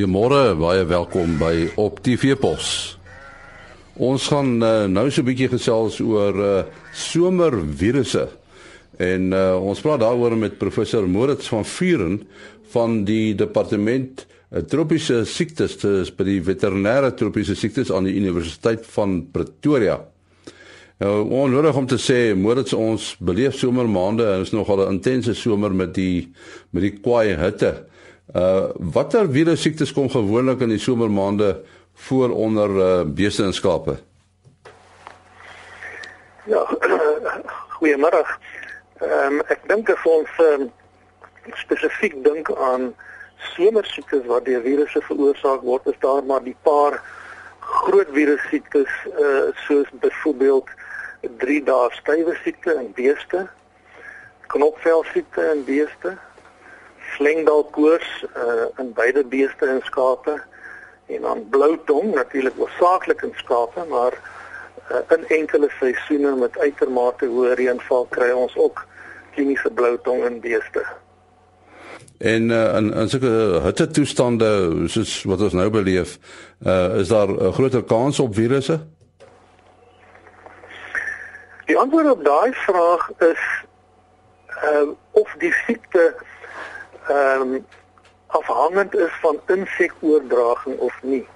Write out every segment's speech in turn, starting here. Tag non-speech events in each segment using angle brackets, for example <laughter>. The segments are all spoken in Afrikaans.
Goeiemôre, baie welkom by Op TV Pos. Ons gaan uh, nou so 'n bietjie gesels oor uh, somervirusse. En uh, ons praat daaroor met professor Moritz van Vuren van die departement uh, tropiese siektes by die veterinêre tropiese siektes aan die Universiteit van Pretoria. Nou, onnodig om te sê Moritz ons beleef somermaande en is nogal 'n intense somer met die met die kwaai hitte. Uh watter virus siektes kom gewoonlik in die somermaande voor onder uh, beeste en skape? Ja, <clears throat> goeiemôre. Ehm um, ek dink as ons um, spesifiek dink aan somersiektes wat deur virusse veroorsaak word, is daar maar die paar groot virus siektes uh soos byvoorbeeld 3 dae stywe siekte in beeste, knopvel siekte in beeste, slengdalkoors uh, in beide beeste en skape en dan blou tong natuurlik oorsaaklik in skape maar uh, in enkele seisoene met uitermate hoë reënval kry ons ook kliniese blou tong in beeste. En uh, in in sulke hitte toestande soos wat ons nou beleef, uh, is daar 'n groter kans op virusse? Die antwoord op daai vraag is uh, of die siekte ehm um, afhangend is van insekoordraging of nie.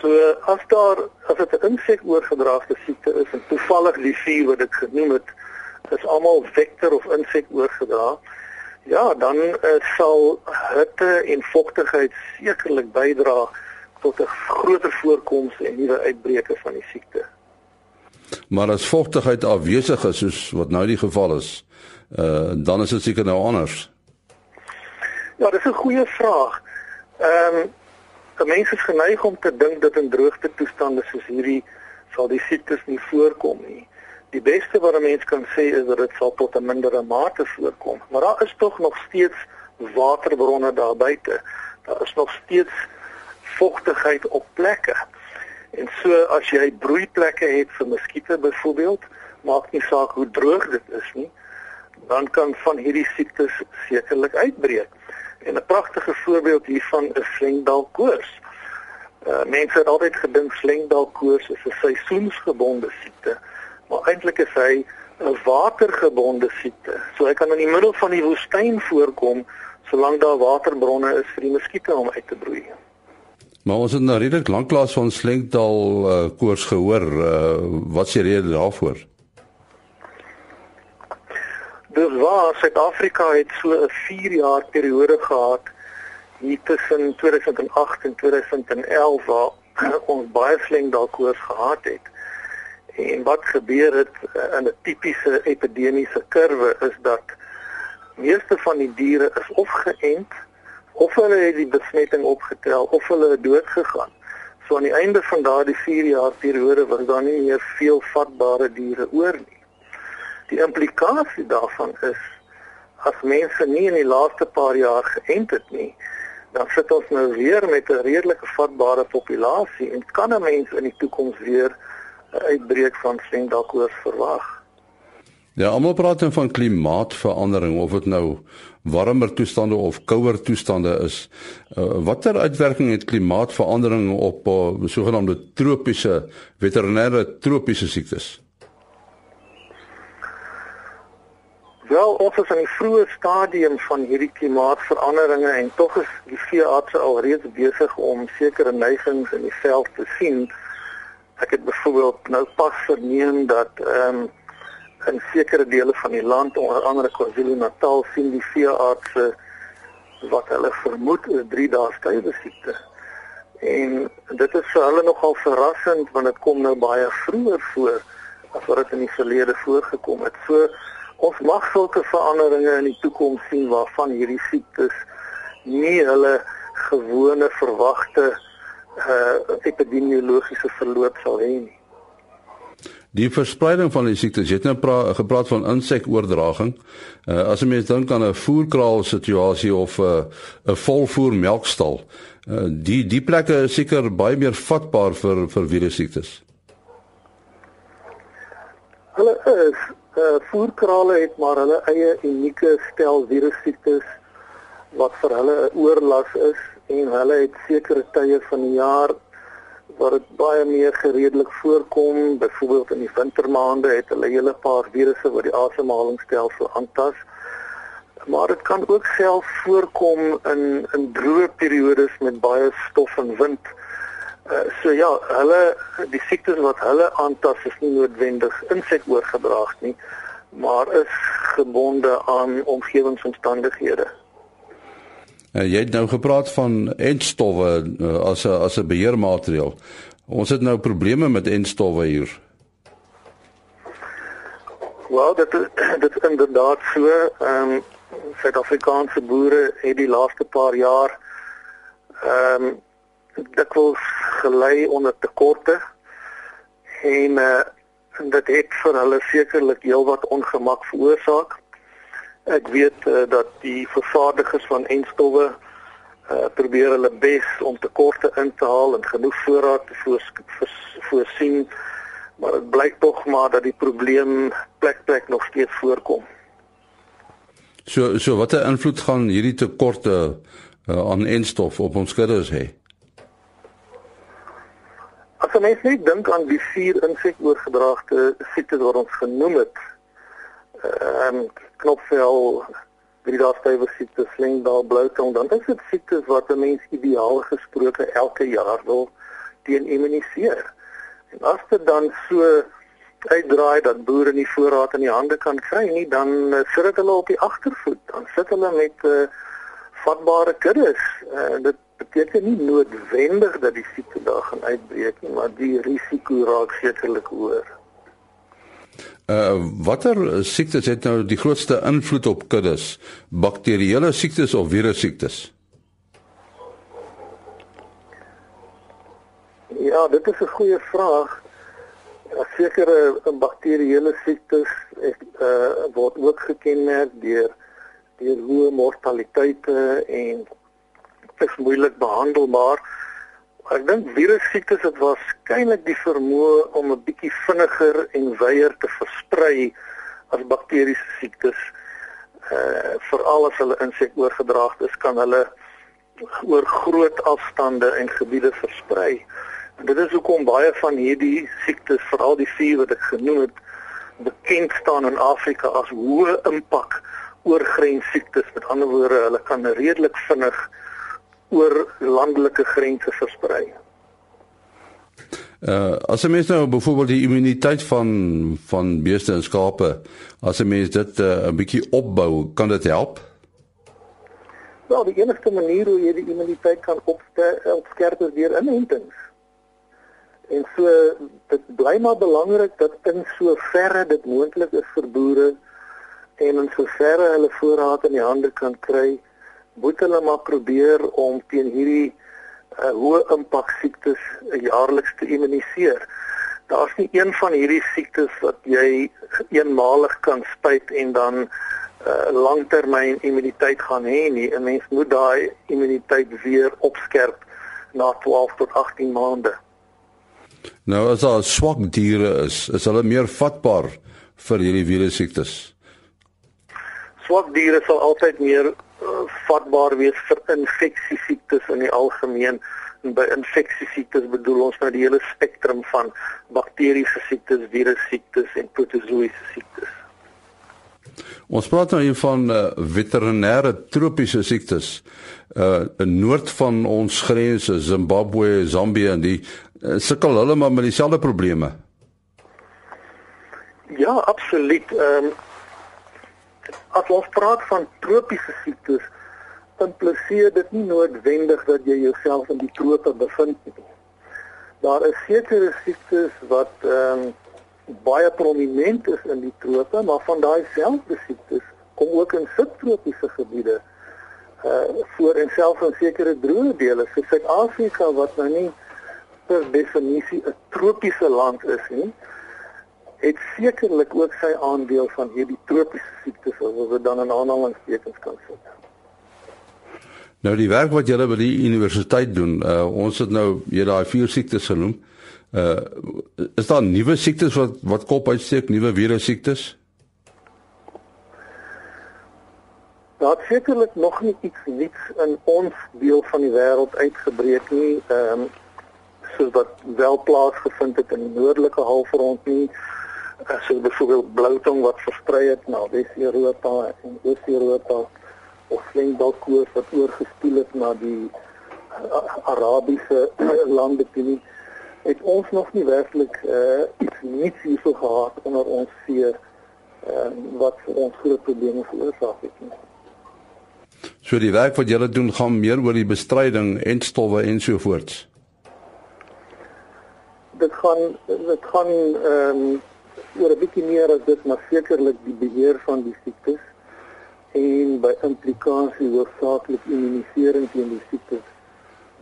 So as daar as dit 'n insekoorgedraagde siekte is en toevallig die vier wat ek genoem het is almal vektor of insekoorgedra, ja, dan uh, sal hitte en vogtigheid sekerlik bydra tot 'n groter voorkoms en nuwe uitbreke van die siekte. Maar as vogtigheid afwesig is soos wat nou die geval is, uh, dan is dit seker nou anders. Ja, dis 'n goeie vraag. Ehm um, mense is geneig om te dink dat in droogte toestande soos hierdie sal die siektes nie voorkom nie. Die beste wat 'n mens kan sê is dat dit sal tot 'n mindere mate voorkom, maar daar is tog nog steeds waterbronne daar buite. Daar is nog steeds vogtigheid op plekke. En so as jy broeiplekke het vir muskiete byvoorbeeld, maak nie saak hoe droog dit is nie, dan kan van hierdie siektes sekerlik uitbreek. En 'n pragtige voorbeeld hiervan is slengdalkoors. Uh, mense het altyd gedink slengdalkoors is 'n seisoensgebonde siekte, maar eintlik is hy 'n watergebonde siekte. So hy kan in die middel van die woestyn voorkom solank daar waterbronne is vir die muskiete om uit te broei. Maar ons het nou redelik lanklaas van slengdal uh, koors gehoor. Uh, wat is die rede daarvoor? Dis waar Suid-Afrika het so 'n 4 jaar periode gehad hier tussen 2008 en 2011 waar <clears throat> ons baie flink dalkoers gehad het. En wat gebeur het eh, in 'n tipiese epidemiese kurwe is dat meeste van die diere is of geënt of hulle het die besmetting opgetel of hulle dood gegaan. So aan die einde van daardie 4 jaar periode was daar nie meer veel vatbare diere oor nie. Die implikasie daarvan is as mense nie in die laaste paar jaar geënt het nie, dan sit ons nou weer met 'n redelike vatbare populasie en kan 'n mens in die toekoms weer 'n uitbreek van slengdalkoors verwag. Ja, almal praat dan van klimaatsverandering of dit nou warmer toestande of kouer toestande is. Uh, watter uitwerking het klimaatsverandering op uh, sogenaamde tropiese veterinêre tropiese siektes? Wel, ons is in die vroeë stadium van hierdie klimaatsveranderinge en tog is die veeartse alreeds besig om sekere neigings in die veld te sien. Ek het byvoorbeeld nou pas verneem dat ehm um, in sekere dele van die land, onder andere KwaZulu-Natal, sien die veeartse wat hulle vermoed is drie dae stywe siekte. En dit is vir hulle nogal verrassend want dit kom nou baie vroeër voor as wat dit in die verlede voorgekom het. So ons mag sulke veranderinge in die toekoms sien waarvan hierdie siektes nie hulle gewone verwagte uh epidemiologiese verloop sal hê nie. Die verspreiding van die siektes, jy het nou pra, gepraat van insekoordraging. Uh as 'n mens dink aan 'n voerkraal situasie of 'n uh, 'n volvoer melkstal, uh die die plekke is seker baie meer vatbaar vir vir virus siektes. Hulle is uh, voerkrale het maar hulle eie unieke stel virussiektes wat vir hulle 'n oorlas is en hulle het sekere tye van die jaar waar dit baie meer gereedelik voorkom. Byvoorbeeld in die wintermaande het hulle hele paar virusse wat die asemhalingsstelsel aantas. Maar dit kan ook self voorkom in in droë periodes met baie stof en wind. Uh, so ja, hulle die siektes wat hulle aantas is nie noodwendig insekoorgedrag nie, maar is gebonde aan omgewingsomstandighede. Uh, jy het nou gepraat van entstowwe uh, as 'n as 'n beheermaatreël. Ons het nou probleme met entstowwe hier. Wel, dit is, <clears throat> dit is inderdaad so. Ehm um, Suid-Afrikaanse boere het die laaste paar jaar ehm um, dikwels gelei onder tekorte en uh, dit het vir hulle sekerlik heelwat ongemak veroorsaak. Ek weet uh, dat die vervaardigers van enstowwe uh, probeer hulle bes om tekorte in te haal en genoeg voorraad te voors, voors, voorsien, maar dit blyk tog maar dat die probleem plek plek nog steeds voorkom. So so watter invloed gaan hierdie tekorte uh, aan enstof op ons kuddes hê? As mens net dink aan die vier insekoorgedraagde siektes wat ons genoem het, ehm um, knopvel, Brida-stywe siekte, slengdaal, bloutong, dan is dit siektes wat 'n mens ideaal gesproke elke jaar wil teen immuniseer. En as dit dan so uitdraai dat boere nie voorraad in die hande kan kry nie, dan uh, sit dit hulle op die agtervoet. Dan sit hulle met uh, vatbare kuddes. Uh, dit beteken nie noodwendig dat die siekte daar gaan uitbreek nie, maar die risiko raak sekerlik hoër. Uh watter siektes het nou die grootste invloed op kuddes? Bakterieële siektes of virussiektes? Ja, dit is 'n goeie vraag. Ja, sekere bakterieële siektes is uh word ook gekenmerk deur deur hoë mortaliteite en is moeilik behandelbaar. Ek dink virussiektes het waarskynlik die vermoë om 'n bietjie vinniger en wyer te versprei as bakteriese siektes. Uh veral as hulle insekoorgedraagd is, kan hulle oor groot afstande en gebiede versprei. En dit is hoekom baie van hierdie siektes, veral die vier wat ek genoem het, bekend staan in Afrika as hoë impak oorgrenssiektes. Met ander woorde, hulle kan redelik vinnig oor landelike grense versprei. Uh as 'n mens nou byvoorbeeld die immuniteit van van beeste en skape, as 'n mens dit uh, 'n uh, bietjie opbou, kan dit help? Wel, die enigste manier hoe jy die immuniteit kan opskerp is deur inentings. En so dit bly maar belangrik dat in so verre dit moontlik is vir boere en in so verre hulle voorraad in die hande kan kry, moet hulle maar probeer om teen hierdie uh, hoë impak siektes uh, jaarliks te immuniseer. Daar's nie een van hierdie siektes wat jy eenmalig kan spuit en dan uh, langtermyn immuniteit gaan hê nie. 'n Mens moet daai immuniteit weer opskerp na 12 tot 18 maande. Nou as daar swak diere is, is hulle meer vatbaar vir hierdie virus siektes. Swak diere sal altyd meer vatbaar wees vir infeksiesiektes in die algemeen. En by infeksiesiektes bedoel ons nou die hele spektrum van bakteriese siektes, virussiektes en protozoïese siektes. Ons praat nou hier van uh, veterinêre tropiese siektes. Uh in noord van ons grense, Zimbabwe, Zambië en die uh, sukkel hulle maar met dieselfde probleme. Ja, absoluut. Ehm um, as ons praat van tropiese siektes, impliseer dit nie noodwendig dat jy jouself in die trope bevind nie. Daar is sekere siektes wat ehm um, baie prominent is in die trope, maar van daai selfde siektes kom ook in subtropiese gebiede uh voor en selfs in sekere droë dele, soos Suid-Afrika wat nou nie per definisie 'n tropiese land is nie het sekerlik ook sy aandeel van hierdie tropiese siektes wat ons dan in aanhalingstekens kan sit. Nou die werk wat julle by die universiteit doen, uh, ons het nou jy daai vier siektes genoem. Uh is daar nuwe siektes wat wat kop uitsteek, nuwe virus siektes? Daar sekerlik nog nie iets niets in ons deel van die wêreld uitgebreek nie. Ehm um, soos wat wel plaasgevind het in die noordelike halfrond nie. So byvoorbeeld bloutong wat versprei het na Wes-Europa en Oos-Europa of slengdalkoors wat oorgespoel het na die uh, Arabiese <clears throat> lande toe nie. Het ons nog nie werklik uh, iets niets hierso gehad onder ons see uh, wat vir ons groot probleme veroorsaak het nie. So die werk wat julle doen gaan meer oor die bestryding en stowwe en so voorts. Dit gaan dit gaan ehm um, oor 'n bietjie meer as dit maar sekerlik die beheer van die siektes en by implikasie hoofsaaklik immunisering teen die siektes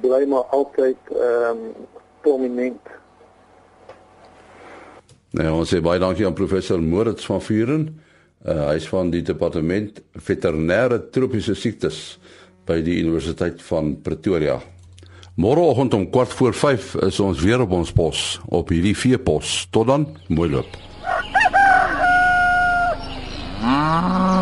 bly maar altyd ehm um, prominent. Nou ons sê baie dankie aan professor Moritz van Vuren. Uh, hy is van die departement veterinêre tropiese siektes by die Universiteit van Pretoria. Môreoggend om kwart voor 5 is ons weer op ons pos op hierdie veepos. Tot dan, mooi loop. Ah.